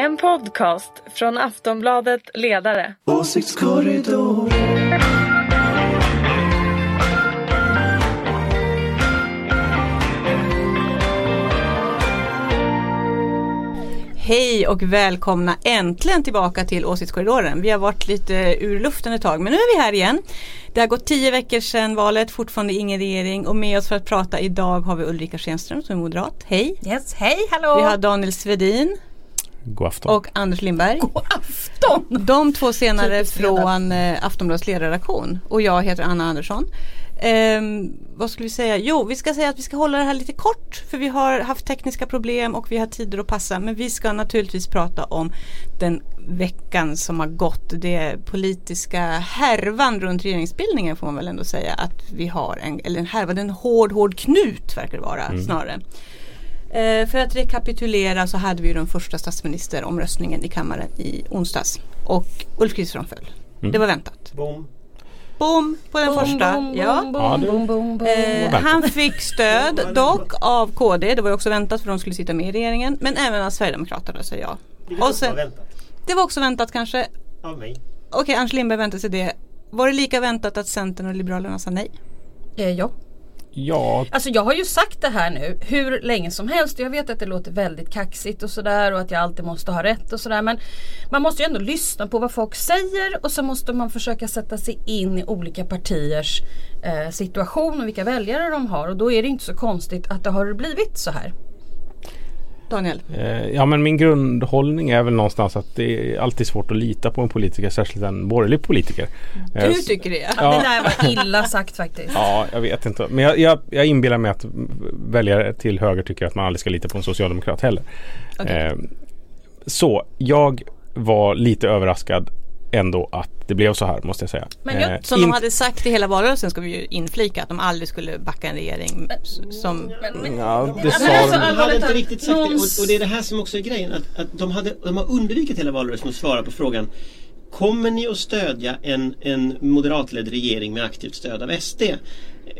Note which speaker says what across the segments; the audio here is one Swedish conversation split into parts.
Speaker 1: En podcast från Aftonbladet Ledare.
Speaker 2: Åsiktskorridor.
Speaker 3: Hej och välkomna äntligen tillbaka till Åsiktskorridoren. Vi har varit lite ur luften ett tag men nu är vi här igen. Det har gått tio veckor sedan valet, fortfarande ingen regering och med oss för att prata idag har vi Ulrika Schenström som är moderat. Hej!
Speaker 4: Yes, hej, hallå!
Speaker 3: Vi har Daniel Svedin
Speaker 5: God afton.
Speaker 3: och Anders Lindberg.
Speaker 4: God afton!
Speaker 3: De två senare från eh, Aftonbladets ledarredaktion och jag heter Anna Andersson. Ehm, vad skulle vi säga? Jo, vi ska säga att vi ska hålla det här lite kort för vi har haft tekniska problem och vi har tider att passa. Men vi ska naturligtvis prata om den veckan som har gått. Det politiska härvan runt regeringsbildningen får man väl ändå säga att vi har en, eller en härva, en hård, hård knut verkar det vara snarare. Eh, för att rekapitulera så hade vi ju den första statsministeromröstningen i kammaren i onsdags. Och Ulf Kristersson föll. Det var väntat.
Speaker 2: Bom.
Speaker 3: Boom på den första.
Speaker 4: Boom,
Speaker 3: ja.
Speaker 4: boom,
Speaker 5: Ja,
Speaker 4: boom,
Speaker 5: det-
Speaker 4: boom, boom, boom.
Speaker 3: Eh, han fick stöd dock av KD. Det var ju också väntat för de skulle sitta med i regeringen. Men även av Sverigedemokraterna säger jag. Och sen,
Speaker 2: väntat.
Speaker 3: det var också väntat kanske.
Speaker 2: Av mig.
Speaker 3: Okej, Anders Lindberg väntade sig det. Var det lika väntat att Centern och Liberalerna sa nej?
Speaker 4: Eh, ja.
Speaker 5: Ja,
Speaker 4: Alltså jag har ju sagt det här nu hur länge som helst. Jag vet att det låter väldigt kaxigt och sådär och att jag alltid måste ha rätt och sådär. Men man måste ju ändå lyssna på vad folk säger och så måste man försöka sätta sig in i olika partiers eh, situation och vilka väljare de har. Och då är det inte så konstigt att det har blivit så här.
Speaker 3: Daniel?
Speaker 5: eh, ja, men min grundhållning är väl någonstans att det är alltid svårt att lita på en politiker, särskilt en borgerlig politiker. Eh,
Speaker 3: Du tycker det?
Speaker 5: Ja.
Speaker 4: Det där var illa sagt faktiskt.
Speaker 5: Ja, jag vet inte. Men jag, jag, jag inbillar mig att väljare till höger tycker att man aldrig ska lita på en socialdemokrat heller.
Speaker 3: Okej.
Speaker 5: Eh, så jag var lite överraskad ändå att det blev så här måste jag säga.
Speaker 4: Men jag-
Speaker 5: Eh,
Speaker 3: Som de
Speaker 5: inte-
Speaker 3: hade sagt i hela valrörelsen ska vi ju inflika att de aldrig skulle backa en regering som
Speaker 5: Ja, det
Speaker 4: Men
Speaker 5: sa
Speaker 4: alltså,
Speaker 5: de.
Speaker 2: De hade inte riktigt sagt det och, och det är det här som också är grejen. Att, att de, hade, de har undvikit hela valrörelsen att svara på frågan Kommer ni att stödja en, en moderatledd regering med aktivt stöd av SD?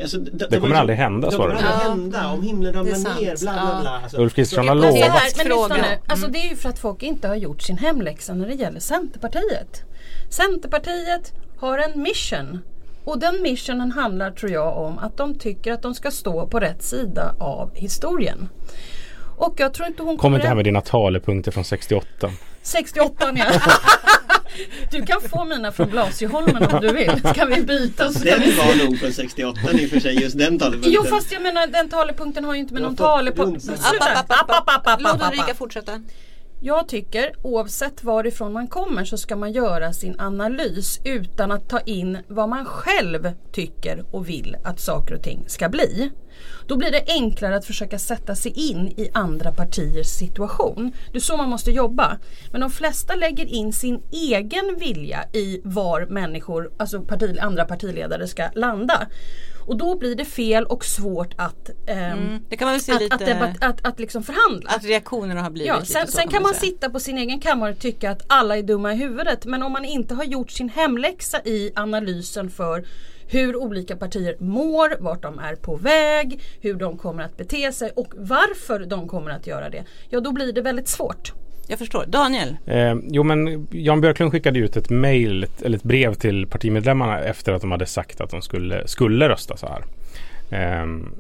Speaker 2: Alltså, de, de
Speaker 5: kommer
Speaker 2: har-
Speaker 5: aldrig hända,
Speaker 2: Det
Speaker 5: svarade
Speaker 2: kommer
Speaker 3: de.
Speaker 2: aldrig hända om himlen
Speaker 3: Det
Speaker 2: ramlar ner. Bla, bla, bla. Alltså,
Speaker 5: Ulf Kristersson har
Speaker 3: Det
Speaker 4: Det
Speaker 5: lovat.
Speaker 4: här, men lyssna nu. Alltså det är ju för att folk inte har gjort sin hemläxa när det gäller Centerpartiet. Centerpartiet har en mission. Och den missionen handlar tror jag om att de tycker att de ska stå på rätt sida av historien. Och jag tror inte hon
Speaker 5: Kom
Speaker 4: kommer...
Speaker 5: inte här med dina talepunkter från 68.
Speaker 4: 68 ja. Du kan få mina från Blasieholmen om du vill. Ska vi byta så
Speaker 2: Den
Speaker 4: vi
Speaker 2: var nog från 68 i och för sig, just den talepunkten.
Speaker 4: Jo fast jag menar den talepunkten har ju inte med någon talepunkt...
Speaker 3: Låt. Ulrika fortsätta.
Speaker 4: Jag tycker oavsett varifrån man kommer så ska man göra sin analys utan att ta in vad man själv tycker och vill att saker och ting ska bli. Då blir det enklare att försöka sätta sig in i andra partiers situation. Det är så man måste jobba. Men de flesta lägger in sin egen vilja i var människor, alltså parti, andra partiledare ska landa. Och då blir det fel och svårt att, ehm,
Speaker 3: Det kan man väl se
Speaker 4: att,
Speaker 3: lite
Speaker 4: att, debatt, att, att liksom förhandla.
Speaker 3: att reaktionerna har blivit
Speaker 4: Ja, sen, sen kan man
Speaker 3: säga.
Speaker 4: sitta på sin egen kammare och tycka att alla är dumma i huvudet. Men om man inte har gjort sin hemläxa i analysen för hur olika partier mår, vart de är på väg, hur de kommer att bete sig och varför de kommer att göra det. Ja, då blir det väldigt svårt.
Speaker 3: Jag förstår. Daniel?
Speaker 5: Eh, jo men Jan Björklund skickade ut ett mail ett- eller ett brev till partimedlemmarna efter att de hade sagt att de skulle, skulle rösta så här. Ehm,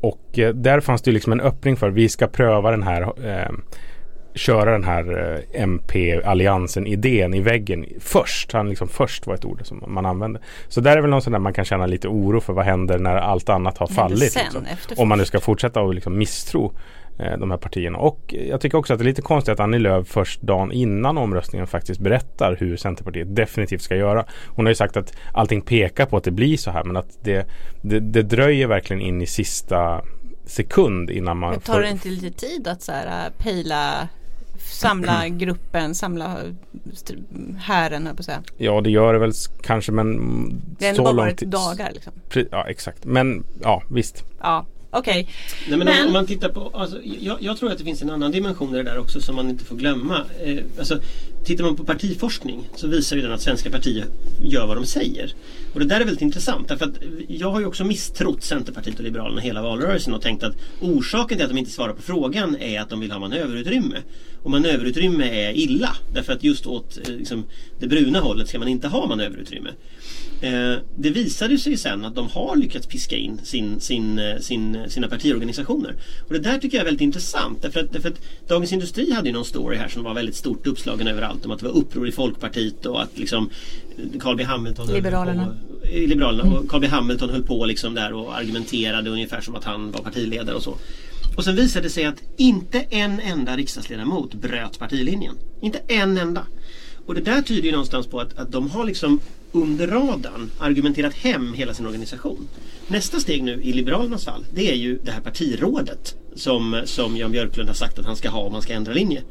Speaker 5: och eh, där fanns det liksom en öppning för vi ska pröva den här ehm, köra den här eh, MP-alliansen idén i väggen först. Han liksom först var ett ord som man använde. Så där är väl någon sån där man kan känna lite oro för vad händer när allt annat har fallit.
Speaker 3: sen,
Speaker 5: liksom. Om man nu ska fortsätta att liksom misstro eh, de här partierna. Och jag tycker också att det är lite konstigt att Annie Lööf först dagen innan omröstningen faktiskt berättar hur Centerpartiet definitivt ska göra. Hon har ju sagt att allting pekar på att det blir så här men att det, det, det dröjer verkligen in i sista sekund innan man
Speaker 3: Men tar det inte lite tid att så här, äh, pejla Samla gruppen, samla st- hären jag på att säga.
Speaker 5: Ja det gör det väl kanske men
Speaker 3: Det har ändå bara varit dagar liksom.
Speaker 5: Ja exakt men ja visst.
Speaker 3: Ja, okej.
Speaker 2: Nej, men,
Speaker 4: Men-
Speaker 2: om man tittar på, alltså, jag, jag tror att det finns en annan dimension i det där också som man inte får glömma. Eh, alltså, Tittar man på partiforskning så visar ju den att svenska partier gör vad de säger. Och det där är väldigt intressant därför att jag har ju också misstrott Centerpartiet och Liberalerna hela valrörelsen och tänkt att orsaken till att de inte svarar på frågan är att de vill ha manöverutrymme. Och manöverutrymme är illa därför att just åt eh, liksom, det bruna hållet ska man inte ha manöverutrymme. Eh, det visade sig sen att de har lyckats piska in sin, sin, eh, sin, eh, sina partiorganisationer. Och det där tycker jag är väldigt intressant därför att, därför att Dagens Industri hade ju någon story här som var väldigt stort uppslagen överallt om att det var uppror i Folkpartiet och att liksom Carl B Hamilton
Speaker 3: Liberalerna.
Speaker 2: På, eh, Liberalerna och Carl B Hamilton höll på liksom där och argumenterade ungefär som att han var partiledare och så. Och sen visade det sig att inte en enda riksdagsledamot bröt partilinjen. Inte en enda. Och det där tyder ju någonstans på att, att de har liksom under radarn argumenterat hem hela sin organisation. Nästa steg nu i Liberalernas fall det är ju det här partirådet som, som Jan Björklund har sagt att han ska ha om han ska ändra linje.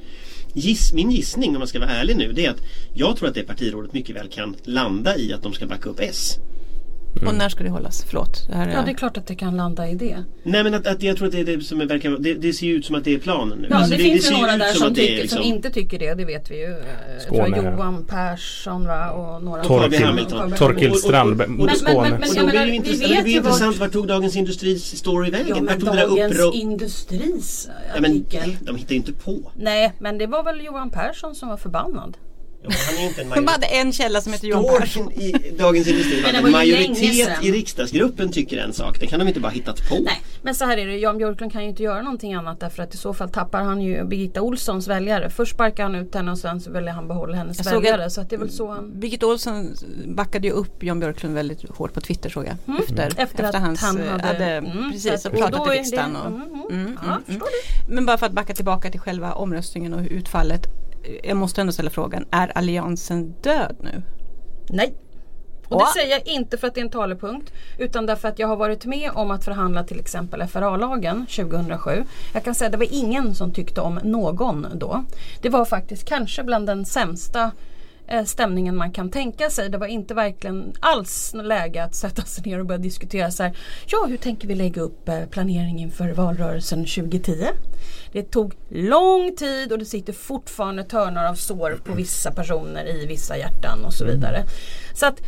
Speaker 2: Giss, min gissning om man ska vara ärlig nu det är att jag tror att det partirådet mycket väl kan landa i att de ska backa upp S.
Speaker 3: Och när ska det hållas? Förlåt. Det här är...
Speaker 4: Ja det är klart att det kan landa i det.
Speaker 2: Nej men att, att jag tror att det är det som är, verkar, det, det ser ju ut som att det är planen nu.
Speaker 4: Ja
Speaker 2: Alltså,
Speaker 4: det, finns
Speaker 2: ser
Speaker 4: ju några
Speaker 2: ut
Speaker 4: där som,
Speaker 2: att det är
Speaker 4: tycker,
Speaker 2: liksom-
Speaker 4: som inte tycker det, det vet vi ju. Eh, Jag
Speaker 5: Skåne,
Speaker 4: tror
Speaker 5: ja.
Speaker 4: Johan Persson va? och några
Speaker 2: Carl B.
Speaker 5: Torkild,
Speaker 2: Hamilton.
Speaker 5: Torkild
Speaker 2: Och- och-
Speaker 5: Strand,
Speaker 2: och- och-
Speaker 5: mot
Speaker 4: Men- men-
Speaker 5: Skåne.
Speaker 4: men-
Speaker 2: Och
Speaker 4: jag
Speaker 2: då blir
Speaker 4: menar,
Speaker 2: det ju
Speaker 4: vi
Speaker 2: intressant,
Speaker 4: vet
Speaker 2: det blir
Speaker 4: ju
Speaker 2: intressant
Speaker 4: vart-
Speaker 2: tog Dagens Industris story vägen?
Speaker 4: Ja men
Speaker 2: det
Speaker 4: Dagens Industris
Speaker 2: Ja, men,
Speaker 4: artikel.
Speaker 2: de hittar ju inte på.
Speaker 4: Nej men det var väl Johan Persson som var förbannad.
Speaker 2: Ja, Han är ju inte en
Speaker 3: De hade
Speaker 2: majoritet.
Speaker 3: en källa som heter Johan Persson.
Speaker 2: I Dagens Industri att en majoritet i riksdagsgruppen tycker en sak. Det kan de inte bara hittat på.
Speaker 4: Nej men så här är det, Jan Björklund kan ju inte göra någonting annat därför att i så fall tappar han ju Birgitta Olssons väljare. Först sparkar han ut henne och sen så väljer han behålla hennes
Speaker 3: Jag
Speaker 4: väljare.
Speaker 3: att-
Speaker 4: Så att det är väl så han...
Speaker 3: Birgit Olsson backade ju upp Jan Björklund väldigt hårt på Twitter såg jag. Efter,
Speaker 4: Efter att
Speaker 3: hans,
Speaker 4: han
Speaker 3: eh,
Speaker 4: hade- mm,
Speaker 3: precis, och pratat i
Speaker 4: det-
Speaker 3: riksdagen. Och,
Speaker 4: mm, mm.
Speaker 3: Mm,
Speaker 4: Ja,
Speaker 3: mm, Men bara för att backa tillbaka till själva omröstningen och utfallet. Jag måste ändå ställa frågan, är alliansen död nu?
Speaker 4: Nej. Och det säger jag inte för att det är en talepunkt utan därför att jag har varit med om att förhandla till exempel FRA-lagen 2007. Jag kan säga att det var ingen som tyckte om någon då. Det var faktiskt kanske bland den sämsta stämningen man kan tänka sig. Det var inte verkligen alls läge att sätta sig ner och börja diskutera så här. Ja, hur tänker vi lägga upp eh, planering inför valrörelsen 2010? Det tog lång tid och det sitter fortfarande törnar av sår på vissa personer i vissa hjärtan och så vidare. Så att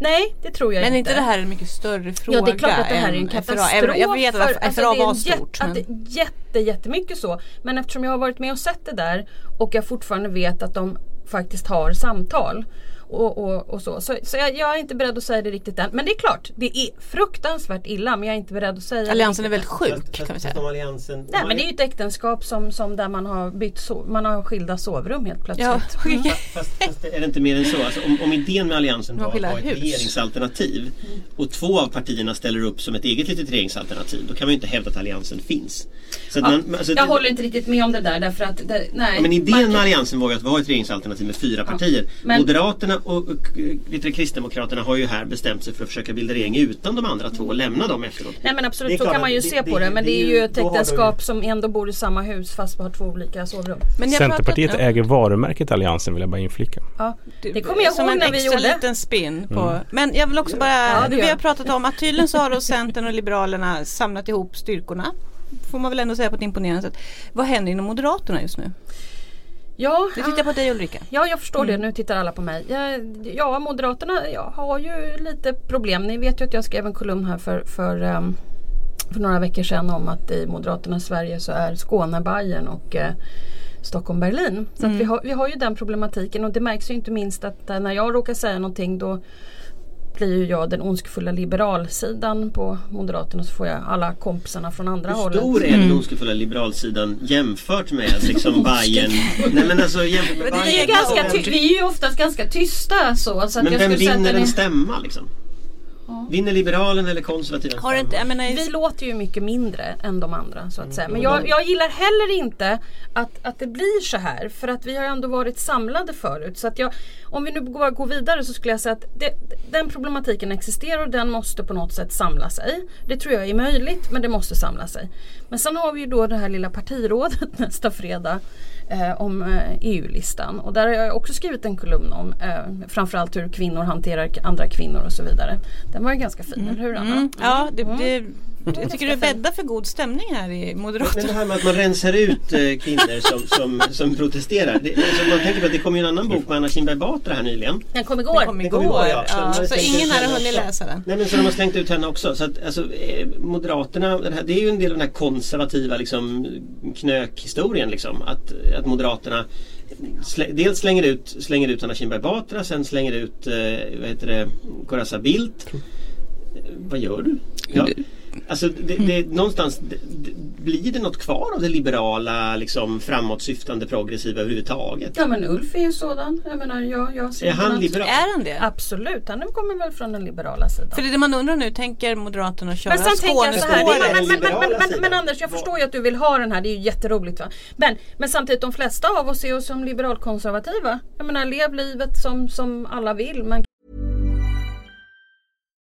Speaker 4: nej, det tror jag
Speaker 3: Men är
Speaker 4: inte.
Speaker 3: inte det här en mycket större fråga
Speaker 4: Ja det är klart att det här är en katastrof.
Speaker 3: FRA? Jag vet att
Speaker 4: för- alltså,
Speaker 3: FRA
Speaker 4: är
Speaker 3: var stort.
Speaker 4: Jätte,
Speaker 3: Men...
Speaker 4: det är jätte, jättemycket så. Men eftersom jag har varit med och sett det där och jag fortfarande vet att de faktiskt har samtal. Och, och, och så. Så, så jag, jag är inte beredd att säga det riktigt än. Men det är klart, det är fruktansvärt illa men jag är inte beredd att säga
Speaker 3: Alliansen
Speaker 4: det
Speaker 3: är väldigt sjuk kan vi
Speaker 2: fast
Speaker 3: säga.
Speaker 2: alliansen,
Speaker 4: Nej men det är ju ett äktenskap som, som där man har bytt so man har skilda sovrum helt plötsligt.
Speaker 3: Ja,
Speaker 4: Mm.
Speaker 2: Fast, fast är det inte mer än så? Alltså, om, om idén med Alliansen var att ha ett
Speaker 3: hus.
Speaker 2: regeringsalternativ och två av partierna ställer upp som ett eget litet regeringsalternativ då kan man ju inte hävda att Alliansen finns. Så att
Speaker 4: Ja,
Speaker 2: man, alltså,
Speaker 4: jag
Speaker 2: det-
Speaker 4: håller inte riktigt med om det där därför att det, nej.
Speaker 2: Ja, men idén
Speaker 4: man-
Speaker 2: med Alliansen var ju att vara ett regeringsalternativ med fyra partier.
Speaker 4: men-
Speaker 2: Moderaterna och, du, Kristdemokraterna har ju här bestämt sig för att försöka bilda regering utan de andra två och lämna dem efteråt.
Speaker 4: Nej men absolut, så kan man ju
Speaker 2: det-
Speaker 4: se
Speaker 2: det-
Speaker 4: på det. Men det, är ju ett äktenskap som ändå bor i samma hus fast har två olika sovrum.
Speaker 3: Men
Speaker 5: Centerpartiet
Speaker 3: pratat-
Speaker 5: äger varumärket Alliansen vill jag bara inflika.
Speaker 4: Ja, det kommer jag
Speaker 3: som
Speaker 4: ihåg
Speaker 3: en
Speaker 4: när vi gjorde.
Speaker 3: liten spin på. Men jag vill också bara,
Speaker 4: Ja, det
Speaker 3: vi har pratat om att tydligen så har då Centern och Liberalerna samlat ihop styrkorna. Får man väl ändå säga på ett imponerande sätt. Vad händer inom Moderaterna just nu?
Speaker 4: Ja,
Speaker 3: Nu tittar jag på dig Ulrika.
Speaker 4: ja, jag förstår
Speaker 3: Mm.
Speaker 4: det. Nu tittar alla på mig. Ja, Moderaterna ja, har ju lite problem. Ni vet ju att jag skrev en kolumn här för, för, ehm, för några veckor sedan om att i Moderaternas Sverige så är Skåne Bayern och eh, Stockholm Berlin. Så
Speaker 3: Mm.
Speaker 4: vi, har, vi har ju den problematiken och det märks ju inte minst att eh, när jag råkar säga någonting då blir ju jag den ondskefulla liberalsidan på Moderaterna så får jag alla kompisarna från andra
Speaker 2: Hur
Speaker 4: hållet.
Speaker 2: stor är den ondskefulla liberalsidan jämfört med liksom Bayern? Nej men alltså jämfört med
Speaker 3: är
Speaker 4: Vi är,
Speaker 2: Bayern.
Speaker 4: ganska ty- vi är ju oftast ganska tysta så. så att
Speaker 2: Men
Speaker 4: jag
Speaker 2: vem
Speaker 4: skulle säga att
Speaker 2: vinner
Speaker 4: den
Speaker 2: en stämma liksom? Vinner liberalen eller konservativa
Speaker 3: Har inte, jag menar,
Speaker 4: Vi låter ju mycket mindre än de andra så att säga. Men
Speaker 2: jo,
Speaker 4: jag, jag gillar heller inte att, att det blir så här. För att vi har ändå varit samlade förut. Så att jag, om vi nu går, går vidare så skulle jag säga att det, den problematiken existerar och den måste på något sätt samla sig. Det tror jag är möjligt men det måste samla sig. Men sen har vi ju då det här lilla partirådet nästa fredag. Eh, om eh, EU-listan. Och där har jag också skrivit en kolumn om eh, framförallt hur kvinnor hanterar andra kvinnor och så vidare. Den var ju ganska fin, eller hur Anna?
Speaker 3: Mm, ja, det, det Jag tycker det bäddar för god stämning här i
Speaker 2: Men det
Speaker 3: Moderaterna.
Speaker 2: här med att man rensar ut eh, kvinnor som, som, som protesterar. Det, alltså, man tänker på att det kom ju en annan bok med Anna Kinberg Batra här nyligen.
Speaker 4: Den kom igår.
Speaker 3: kom
Speaker 2: Det kom
Speaker 3: igår.
Speaker 2: igår, ja. Så de
Speaker 3: Ja,
Speaker 2: hade
Speaker 3: så
Speaker 2: tänkt
Speaker 3: ingen hade hunnit läsa den.
Speaker 2: Nej men så de har slängt ut henne också. Så att, alltså, eh, Moderaterna, det, här, det är ju en del av den här konservativa liksom, knökhistorien. Liksom, att, att Moderaterna slä, dels slänger ut, slänger ut Anna Kinberg Batra, sen slänger ut eh, vad heter det, Corazza Bildt. Eh, Vad gör du? Ja. Alltså det, det, någonstans det, blir det något kvar av det liberala, liksom, framåtsyftande, progressiva överhuvudtaget?
Speaker 4: Ja men Ulf är ju sådan. Jag menar jag, jag ser
Speaker 2: Är han
Speaker 4: något-
Speaker 2: liberal?
Speaker 3: Är han det?
Speaker 4: Absolut, han kommer väl från den liberala sidan.
Speaker 3: För det är det man undrar nu, tänker Moderaterna köra
Speaker 4: Men sen tänker jag så här,
Speaker 2: Skåne-
Speaker 4: men, men, men, men, men, men,
Speaker 2: sidan.
Speaker 4: men Anders jag förstår ju att du vill ha den här, det är ju jätteroligt va. Men, men samtidigt de flesta av oss är ju som liberalkonservativa. Jag menar lev livet som, som alla vill. Man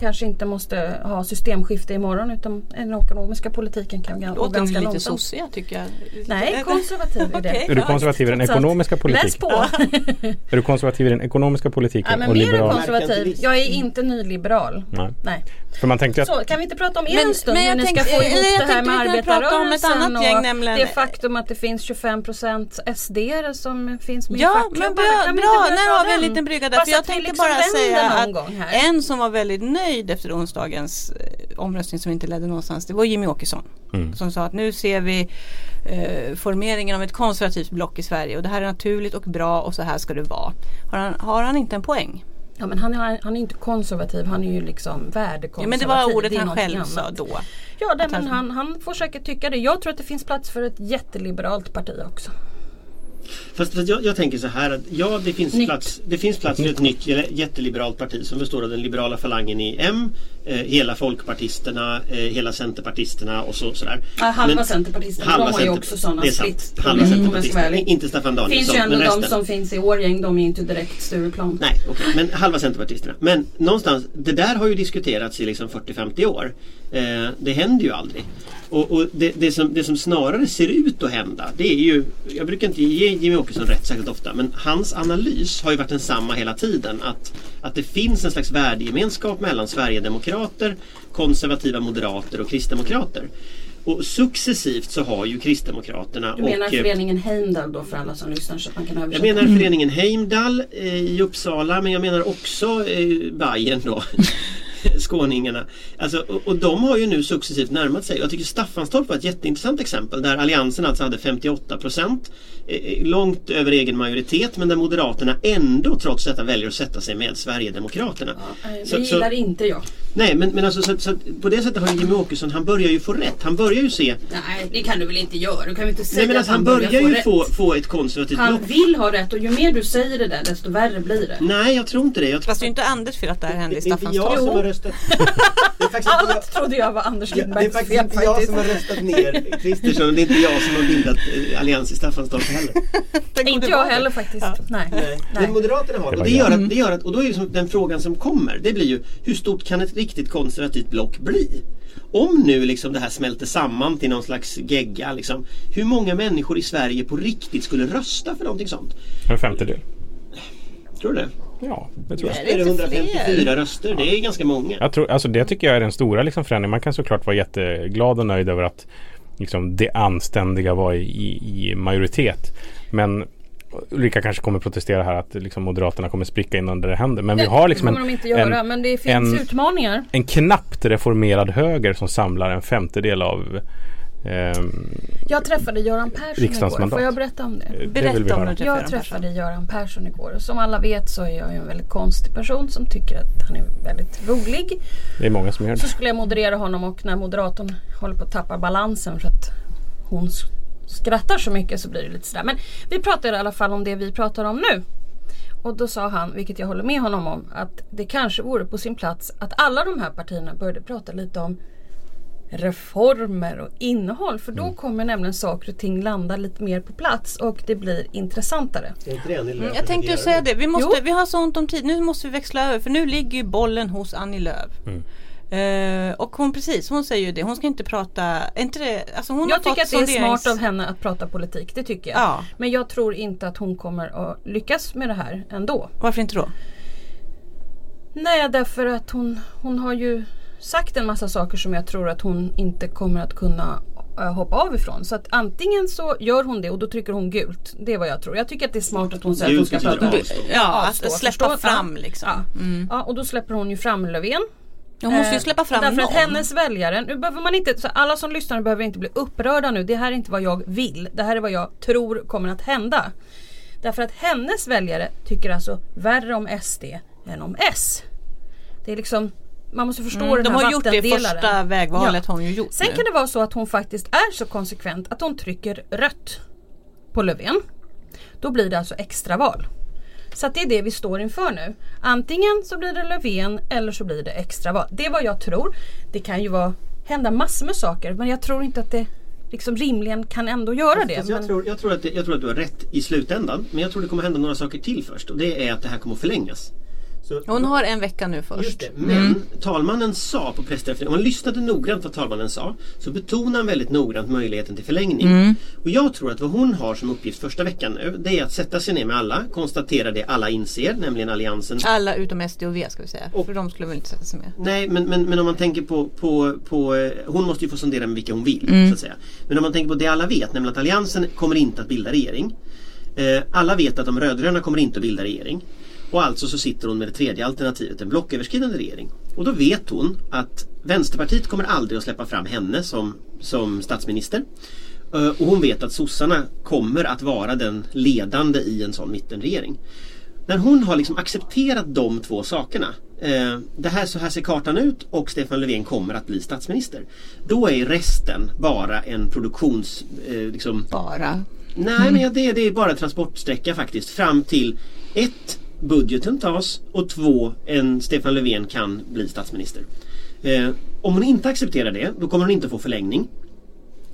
Speaker 4: Kanske inte måste ha systemskifte imorgon utan den ekonomiska politiken kan gå
Speaker 3: Låter
Speaker 4: ganska
Speaker 3: lite
Speaker 4: långsamt.
Speaker 3: sossiga tycker jag.
Speaker 4: Nej, konservativ är det.
Speaker 3: Okej.
Speaker 5: Är du konservativ i den ekonomiska
Speaker 4: Läs
Speaker 5: politiken?
Speaker 4: på!
Speaker 5: Är du konservativ i den ekonomiska politiken
Speaker 4: Ja, men
Speaker 5: och
Speaker 4: mer än
Speaker 5: liberal?
Speaker 4: konservativ. Jag är inte nyliberal.
Speaker 5: Nej.
Speaker 4: Nej.
Speaker 5: För man tänkte att
Speaker 4: Så kan vi inte prata om er
Speaker 3: Men-
Speaker 4: en stund
Speaker 3: men jag
Speaker 4: hur ni ska få ihop det här med
Speaker 3: om
Speaker 4: arbetarrörelsen
Speaker 3: annat gäng,
Speaker 4: och
Speaker 3: nämligen-
Speaker 4: det faktum att det finns 25% SD som finns med i
Speaker 3: Ja
Speaker 4: fackklubbarna.
Speaker 3: men bra, bra.
Speaker 4: ta
Speaker 3: har vi en
Speaker 4: den?
Speaker 3: liten brygga där. Jag tänkte
Speaker 4: liksom
Speaker 3: bara säga
Speaker 4: någon
Speaker 3: att en som var väldigt nöjd efter onsdagens eh, omröstning som inte ledde någonstans det var Jimmy Åkesson.
Speaker 5: Mm.
Speaker 3: Som sa att nu ser vi eh, formeringen av ett konservativt block i Sverige och det här är naturligt och bra och så här ska det vara. Har han, har han inte en poäng?
Speaker 4: Ja men han är, han är inte konservativ, han är ju liksom värdekonservativ.
Speaker 3: Ja, men det var ordet
Speaker 4: är
Speaker 3: han själv sa
Speaker 4: annat.
Speaker 3: då.
Speaker 4: Ja det, men
Speaker 3: han-
Speaker 4: han, han får säkert tycka det. Jag tror att det finns plats för ett jätteliberalt parti också.
Speaker 2: Fast fast jag, jag tänker så här att ja det finns,
Speaker 4: Nytt.
Speaker 2: plats, det finns plats för ett nytt jä- jätteliberalt parti som består av den liberala falangen i M, eh, hela folkpartisterna, eh, hela centerpartisterna och så, sådär.
Speaker 4: Ja, halva
Speaker 2: Men-
Speaker 4: centerpartisterna,
Speaker 2: halva
Speaker 4: de har ju också sådana
Speaker 2: det är sant.
Speaker 4: split.
Speaker 2: Halva
Speaker 4: Mm,
Speaker 2: centerpartisterna, inte Staffan
Speaker 4: Det
Speaker 2: Danielsson
Speaker 4: finns ju ändå
Speaker 2: men
Speaker 4: de
Speaker 2: resten.
Speaker 4: som finns i Årgäng, de är ju inte direkt Stureplan.
Speaker 2: Nej, okej. men halva centerpartisterna. Men någonstans, det där har ju diskuterats i liksom 40-50 år. Eh, det händer ju aldrig. Och, och det, det, som, det som snarare ser ut att hända, det är ju, jag brukar inte ge Jimmy Åkesson rätt särskilt ofta, men hans analys har ju varit densamma hela tiden. Att, att det finns en slags värdegemenskap mellan Sverigedemokrater, konservativa moderater och kristdemokrater. Och successivt så har ju Kristdemokraterna
Speaker 4: Du menar
Speaker 2: och eh,
Speaker 4: föreningen Heimdall då för alla som lyssnar så man kan
Speaker 2: jag
Speaker 4: översätta?
Speaker 2: menar föreningen Heimdall eh, i Uppsala men jag menar också eh, Bayern då. Skåningarna. Alltså, och, och de har ju nu successivt närmat sig. Jag tycker Staffanstorp var ett jätteintressant exempel där Alliansen alltså hade 58 procent. Eh, långt över egen majoritet men där Moderaterna ändå trots detta väljer att sätta sig med Sverigedemokraterna.
Speaker 4: Ja, eh,
Speaker 2: Så-
Speaker 4: det
Speaker 2: så-
Speaker 4: gillar inte jag.
Speaker 2: Nej men, men alltså, så, så, på det sättet har ju Jimmie Åkesson, han börjar ju få rätt. Han börjar ju se
Speaker 4: Nej det kan du väl inte göra? Du kan väl inte säga
Speaker 2: Nej men
Speaker 4: att
Speaker 2: alltså, han
Speaker 4: börjar
Speaker 2: börjar ju få, få ett konservativt
Speaker 4: Han
Speaker 2: block.
Speaker 4: vill ha rätt och ju mer du säger det där desto värre blir det.
Speaker 2: Nej jag tror inte det. Jag tror
Speaker 3: Fast det är ju inte Anders fel att det här hände i Staffanstorp.
Speaker 2: Röstat
Speaker 4: Allt trodde jag var Anders
Speaker 2: Ja, det är
Speaker 4: Lindbergs
Speaker 2: faktiskt
Speaker 4: fel
Speaker 2: inte jag som har röstat ner Kristersson och det är inte jag som har bildat eh, allians i Staffanstorp heller.
Speaker 4: Inte jag heller faktiskt.
Speaker 3: Ja.
Speaker 4: Nej.
Speaker 2: Nej. Men Moderaterna har
Speaker 5: Det
Speaker 2: Och det gör, att, det gör att, och då är ju som den frågan som kommer, det blir ju hur stort kan ett riktigt konservativt block bli? Om nu liksom det här smälter samman till någon slags gegga, liksom, hur många människor i Sverige på riktigt skulle rösta för någonting sånt?
Speaker 5: en femtedel.
Speaker 2: Tror du det?
Speaker 5: Ja, det tror jag.
Speaker 3: Är det
Speaker 2: Är det
Speaker 3: inte
Speaker 2: 154
Speaker 3: fler?
Speaker 2: röster? Det är ganska många.
Speaker 5: Jag tror, alltså det tycker jag är den stora liksom förändringen. Man kan såklart vara jätteglad och nöjd över att liksom, det anständiga var i, i, i majoritet. Men Ulrika kanske kommer protestera här att liksom, Moderaterna kommer spricka innan det händer. Men vi har liksom en,
Speaker 4: göra
Speaker 5: en, en- en knappt reformerad höger som samlar en femtedel av
Speaker 4: Jag träffade Göran Persson igår. Får jag berätta om det?
Speaker 5: det
Speaker 3: Berätta om
Speaker 5: höra.
Speaker 3: du träffade
Speaker 4: Jag träffade Göran Persson igår. Som alla vet så är jag en väldigt konstig person som tycker att han är väldigt rolig.
Speaker 5: Det är många som gör
Speaker 4: Så
Speaker 5: det.
Speaker 4: skulle jag moderera honom och när moderatorn håller på att tappa balansen för att hon skrattar så mycket så blir det lite sådär. Men vi pratar i alla fall om det vi pratar om nu. Och då sa han, vilket jag håller med honom om, att det kanske vore på sin plats att alla de här partierna började prata lite om reformer och innehåll. För då kommer nämligen saker och ting landa lite mer på plats och det blir intressantare.
Speaker 3: Mm, jag tänkte ju säga det. Vi, måste, vi har så ont om tid. Nu måste vi växla över för nu ligger ju bollen hos Annie Lööf. Eh, och hon precis, hon säger ju det. Hon ska inte prata, inte det, alltså hon har
Speaker 4: Jag tycker att det är
Speaker 3: sonderings-
Speaker 4: smart av henne att prata politik, det tycker jag.
Speaker 3: Ja.
Speaker 4: Men jag tror inte att hon kommer att lyckas med det här ändå.
Speaker 3: Varför inte då?
Speaker 4: Nej, därför att hon, hon har ju sagt en massa saker som jag tror att hon inte kommer att kunna eh, hoppa av ifrån. Så att antingen så gör hon det och då trycker hon gult. Det är vad jag tror. Jag tycker att det är smart att hon säger att hon ska prata
Speaker 2: avstå.
Speaker 3: Ja,
Speaker 4: Avstå,
Speaker 3: att släppa
Speaker 4: förstå?
Speaker 3: fram liksom.
Speaker 4: Ja. ja, och då släpper hon ju fram Löfven.
Speaker 3: Hon måste ju
Speaker 4: Eh,
Speaker 3: släppa fram
Speaker 4: Därför
Speaker 3: någon.
Speaker 4: att hennes väljare, nu behöver man inte, så alla som lyssnar behöver inte bli upprörda nu. Det här är inte vad jag vill. Det här är vad jag tror kommer att hända. Därför att hennes väljare tycker alltså värre om SD än om S. Det är liksom, man måste förstå
Speaker 3: Mm,
Speaker 4: den
Speaker 3: de
Speaker 4: här
Speaker 3: har gjort det första vägvalet har hon ju gjort
Speaker 4: Sen
Speaker 3: nu.
Speaker 4: kan det vara så att hon faktiskt är så konsekvent att hon trycker rött på Löfven. Då blir det alltså extraval. Så att det är det vi står inför nu. Antingen så blir det Löfven eller så blir det extraval. Det är vad jag tror. Det kan ju vara, hända massor med saker men jag tror inte att det liksom rimligen kan ändå göra det.
Speaker 2: Fast jag,
Speaker 4: Men,
Speaker 2: tror, jag, tror att jag tror att du har rätt i slutändan. Men jag tror det kommer hända några saker till först. Och det är att det här kommer att förlängas. Så,
Speaker 3: Hon har en vecka nu först.
Speaker 2: det. Men talmannen sa på pressträffen, om man lyssnade noggrant vad talmannen sa så betonade han väldigt noggrant möjligheten till förlängning. Och jag tror att vad hon har som uppgift första veckan nu det är att sätta sig ner med alla, konstatera det alla inser, nämligen Alliansen.
Speaker 3: Alla utom SD och V ska vi säga.
Speaker 2: Och-
Speaker 3: för de skulle väl inte sätta sig med.
Speaker 2: Nej men, men, men om man tänker på, på, på eh, Hon måste ju få sondera med vilka hon vill
Speaker 3: Mm.
Speaker 2: så att säga. Men om man tänker på det alla vet, nämligen att Alliansen kommer inte att bilda regering. Eh, alla vet att de rödgröna kommer inte att bilda regering. Och alltså så sitter hon med det tredje alternativet, en blocköverskridande regering. Och då vet hon att Vänsterpartiet kommer aldrig att släppa fram henne som, som statsminister. Eh, och hon vet att sossarna kommer att vara den ledande i en sån mittenregering. När hon har liksom accepterat de två sakerna. Eh, det här, så här ser kartan ut och Stefan Löfven kommer att bli statsminister. Då är resten bara en produktions... Eh, liksom,
Speaker 3: Bara.
Speaker 2: Nej men ja, det, det är bara transportsträcka faktiskt fram till ett budgeten tas och två en Stefan Löfven kan bli statsminister. Eh, om hon inte accepterar det då kommer hon inte få förlängning.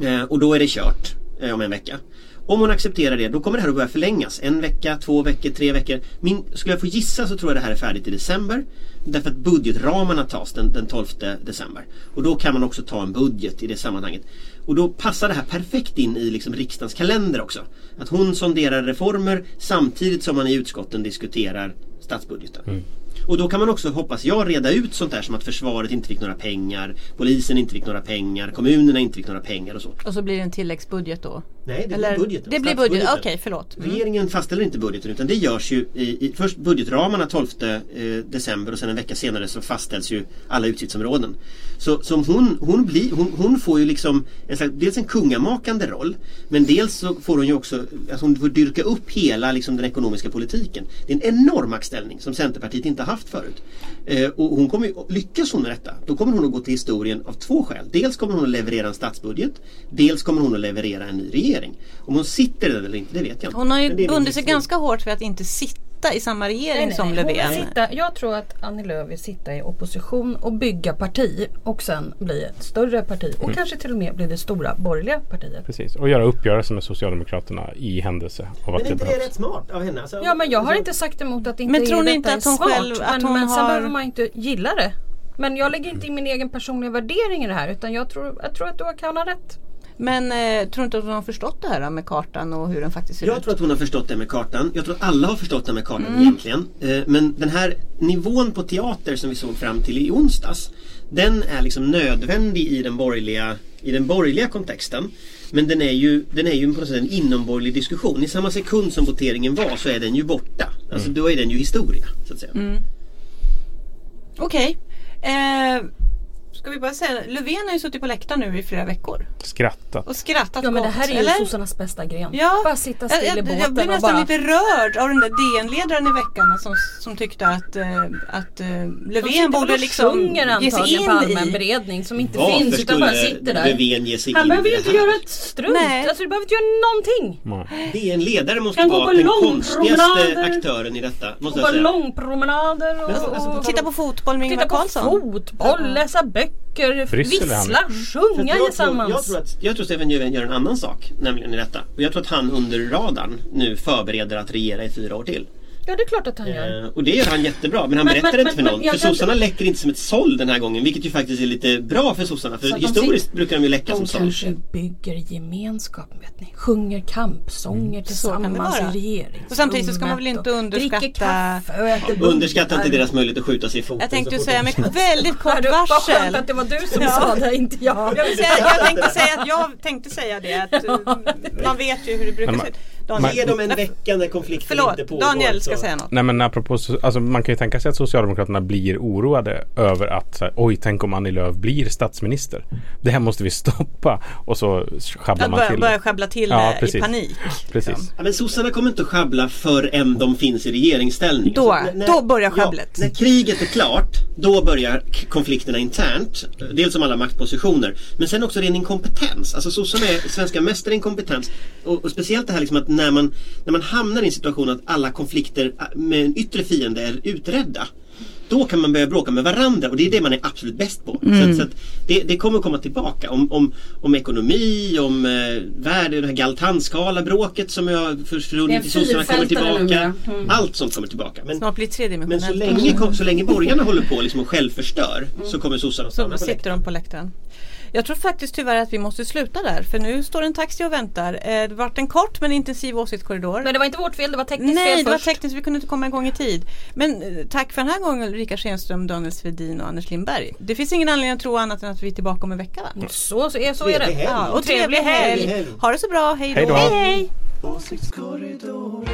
Speaker 2: Eh, och då är det kört eh, om en vecka. Om hon accepterar det då kommer det här att börja förlängas. En vecka, två veckor, tre veckor. Min, skulle jag få gissa så tror jag det här är färdigt i december. Därför att budgetramarna tas den, den 12 december. Och då kan man också ta en budget i det sammanhanget. Och då passar det här perfekt in i liksom riksdagens kalender också. Att hon sonderar reformer samtidigt som man i utskotten diskuterar statsbudgeten. Och då kan man också, hoppas jag, reda ut sånt där som att försvaret inte fick några pengar, polisen inte fick några pengar, kommunerna inte fick några pengar och så.
Speaker 3: Och så blir det en tilläggsbudget då.
Speaker 2: Nej, det
Speaker 3: Eller,
Speaker 2: blir budgeten.
Speaker 3: Det blir budget, okej förlåt. Mm.
Speaker 2: Regeringen fastställer inte budgeten utan det görs ju i, i först budgetramarna 12 eh, december och sen en vecka senare så fastställs ju alla utgiftsområden. Så som hon, hon, blir, hon, hon får ju liksom en slags, dels en kungamakande roll men dels så får hon ju också att hon får dyrka upp hela liksom, den ekonomiska politiken. Det är en enorm maktställning som Centerpartiet inte haft förut. Eh, och hon kommer lyckas hon med detta då kommer hon att gå till historien av två skäl. Dels kommer hon att leverera en statsbudget dels kommer hon att leverera en ny regering. Om hon sitter i den eller inte det vet jag inte.
Speaker 3: Hon har ju bundit sig ganska hårt för att inte sitta i samma regering som
Speaker 4: Hon vill
Speaker 3: Löfven.
Speaker 4: sitta, jag tror att Annie Lööf vill sitta i opposition och bygga parti och sen bli ett större parti och kanske till och med bli det stora borgerliga partiet.
Speaker 5: Precis. Och göra uppgörelser med Socialdemokraterna i händelse av att
Speaker 2: Men är
Speaker 5: det
Speaker 2: inte det
Speaker 5: behövs.
Speaker 2: rätt smart av henne? Alltså,
Speaker 4: Ja men jag har inte sagt emot att inte
Speaker 3: Men tror ni inte
Speaker 4: är
Speaker 3: att hon
Speaker 4: smart.
Speaker 3: själv- att
Speaker 4: men,
Speaker 3: hon
Speaker 4: men sen
Speaker 3: har-
Speaker 4: behöver man inte gilla det. Men jag lägger inte in min egen personliga värdering i det här utan jag tror, jag tror att du kan ha rätt.
Speaker 3: Men eh, tror inte att hon har förstått det här då, med kartan och hur den faktiskt ser
Speaker 2: Jag
Speaker 3: ut?
Speaker 2: tror att hon har förstått det med kartan. Jag tror att alla har förstått det med kartan egentligen. Eh, Men den här nivån på teater som vi såg fram till i onsdags. Den är liksom nödvändig i den borgerliga, i den borgerliga kontexten. Men den är ju, den är ju på något sätt en inomborgerlig diskussion. I samma sekund som voteringen var så är den ju borta. Alltså då är den ju historia. Så att säga.
Speaker 3: Okej. Eh, ska vi bara säga, Löfven har ju suttit på läktaren nu i flera veckor
Speaker 5: Skrattat.
Speaker 3: och skrattat
Speaker 4: Ja men det
Speaker 3: gott,
Speaker 4: här är ju sossarnas bästa gren.
Speaker 3: Ja,
Speaker 4: Bara sitta
Speaker 3: jag,
Speaker 4: still i
Speaker 3: jag,
Speaker 4: båten
Speaker 3: jag blev nästan
Speaker 4: bara...
Speaker 3: lite rörd av den där DN-ledaren i veckan som, som tyckte att, eh, att
Speaker 4: De
Speaker 3: Löfven borde liksom ge sig
Speaker 4: antagligen på allmän
Speaker 3: in i
Speaker 4: beredning som inte
Speaker 2: Varför
Speaker 4: finns utan bara sitter där.
Speaker 2: Löfven ge sig
Speaker 4: Han
Speaker 2: in
Speaker 4: behöver
Speaker 2: i
Speaker 4: ju inte göra ett strunt.
Speaker 3: Nej.
Speaker 4: Alltså du behöver inte göra någonting.
Speaker 5: Nej.
Speaker 2: Det är en ledare måste
Speaker 4: Kan gå
Speaker 2: vara
Speaker 4: på
Speaker 2: den konstigaste aktören i detta. Måste jag
Speaker 4: bara
Speaker 2: säga.
Speaker 4: långpromenader och,
Speaker 2: alltså,
Speaker 4: och, och
Speaker 3: Titta på fotboll med Ingvar
Speaker 4: titta på
Speaker 3: Carlsson.
Speaker 4: fotboll, läsa böcker,
Speaker 5: Bryssel är han.
Speaker 4: vissla, sjunga
Speaker 2: att jag, tror,
Speaker 4: tillsammans.
Speaker 2: jag, tror att, jag tror Stefan Löfven gör en annan sak, nämligen i detta. Och jag tror att han under radarn nu förbereder att regera i fyra år till.
Speaker 4: Ja det är klart att han gör.
Speaker 2: Eh, och det gör han jättebra men han
Speaker 4: Men-
Speaker 2: berättar
Speaker 4: men-
Speaker 2: inte för
Speaker 4: men-
Speaker 2: någon. för sossarna
Speaker 4: inte-
Speaker 2: läcker inte som ett såll den här gången vilket ju faktiskt är lite bra för sossarna. För
Speaker 4: de
Speaker 2: historiskt
Speaker 4: sit-
Speaker 2: brukar de ju läcka
Speaker 4: De
Speaker 2: som såll.
Speaker 4: kanske bygger gemenskap vet ni. Sjunger kampsånger
Speaker 3: Mm.
Speaker 4: Tillsammans i regeringsrummet.
Speaker 3: Och samtidigt så ska man väl inte underskatta-
Speaker 2: Underskatta inte deras möjlighet att skjuta sig i foten.
Speaker 3: Jag tänkte ju säga
Speaker 2: de-
Speaker 3: med väldigt kort
Speaker 4: Hördu, Vad skönt
Speaker 3: varsel.
Speaker 4: att det var du som
Speaker 3: Ja.
Speaker 4: sa det, inte jag.
Speaker 3: Jag, vill säga, jag, tänkte säga att jag tänkte säga det att eh, man vet ju hur det brukar se ut. Daniel,
Speaker 2: Ge dem en
Speaker 3: Nej,
Speaker 2: vecka när konflikten
Speaker 3: Förlåt,
Speaker 2: inte pågår.
Speaker 3: Daniel ska
Speaker 2: så-
Speaker 3: säga något.
Speaker 5: Nej men apropå, alltså man kan ju tänka sig att Socialdemokraterna blir oroade över att så här, oj tänk om Annie Lööf blir statsminister. Det här måste vi stoppa och så sjabblar man
Speaker 3: börja,
Speaker 5: till
Speaker 3: börja
Speaker 5: det.
Speaker 3: sjabbla till
Speaker 5: Ja,
Speaker 3: det
Speaker 5: precis.
Speaker 3: i panik.
Speaker 5: Precis.
Speaker 2: Ja, men sossarna kommer inte att sjabbla förrän de finns i regeringsställning.
Speaker 3: Då-
Speaker 2: Alltså,
Speaker 3: då börjar sjabblet.
Speaker 2: Ja, när kriget är klart, då börjar konflikterna internt. Dels om alla maktpositioner, men sen också ren inkompetens. Alltså sossarna är svenska mästare i inkompetens. Och, och speciellt det här liksom att när man, när man hamnar i en situation att alla konflikter äh, med en yttre fiende är utredda. Då kan man börja bråka med varandra och det är det man är absolut bäst på. Så, att, så att det, det kommer komma tillbaka. Om, om, om ekonomi, om eh, värde, det här Galtanskala-bråket som jag försvunnit till sossarna kommer tillbaka.
Speaker 4: Mm.
Speaker 2: Allt sånt kommer tillbaka. Men,
Speaker 3: Snart blir
Speaker 2: men så, länge, så länge borgarna håller på liksom och självförstör så kommer sossarna att
Speaker 3: Så
Speaker 2: stanna på
Speaker 3: sitter de på läktaren. Jag tror faktiskt tyvärr att vi måste sluta där för nu står en taxi och väntar. Eh, Det vart en kort men intensiv åsiktskorridor.
Speaker 4: Men det var inte vårt fel, det var tekniskt
Speaker 3: Nej,
Speaker 4: fel
Speaker 3: det var
Speaker 4: först.
Speaker 3: tekniskt, vi kunde inte komma igång i tid. Men eh, tack för den här gången Ulrika Schenström, Daniel Svedin och Anders Lindberg. Det finns ingen anledning att tro annat än att vi är tillbaka om en vecka va?
Speaker 4: Så, så, är, så är det.
Speaker 2: helg.
Speaker 3: Ja, och trevlig helg.
Speaker 2: helg.
Speaker 3: Ha det så bra, hej
Speaker 5: Hej
Speaker 3: då.
Speaker 5: då.
Speaker 3: hej.
Speaker 6: Åsiktskorridoren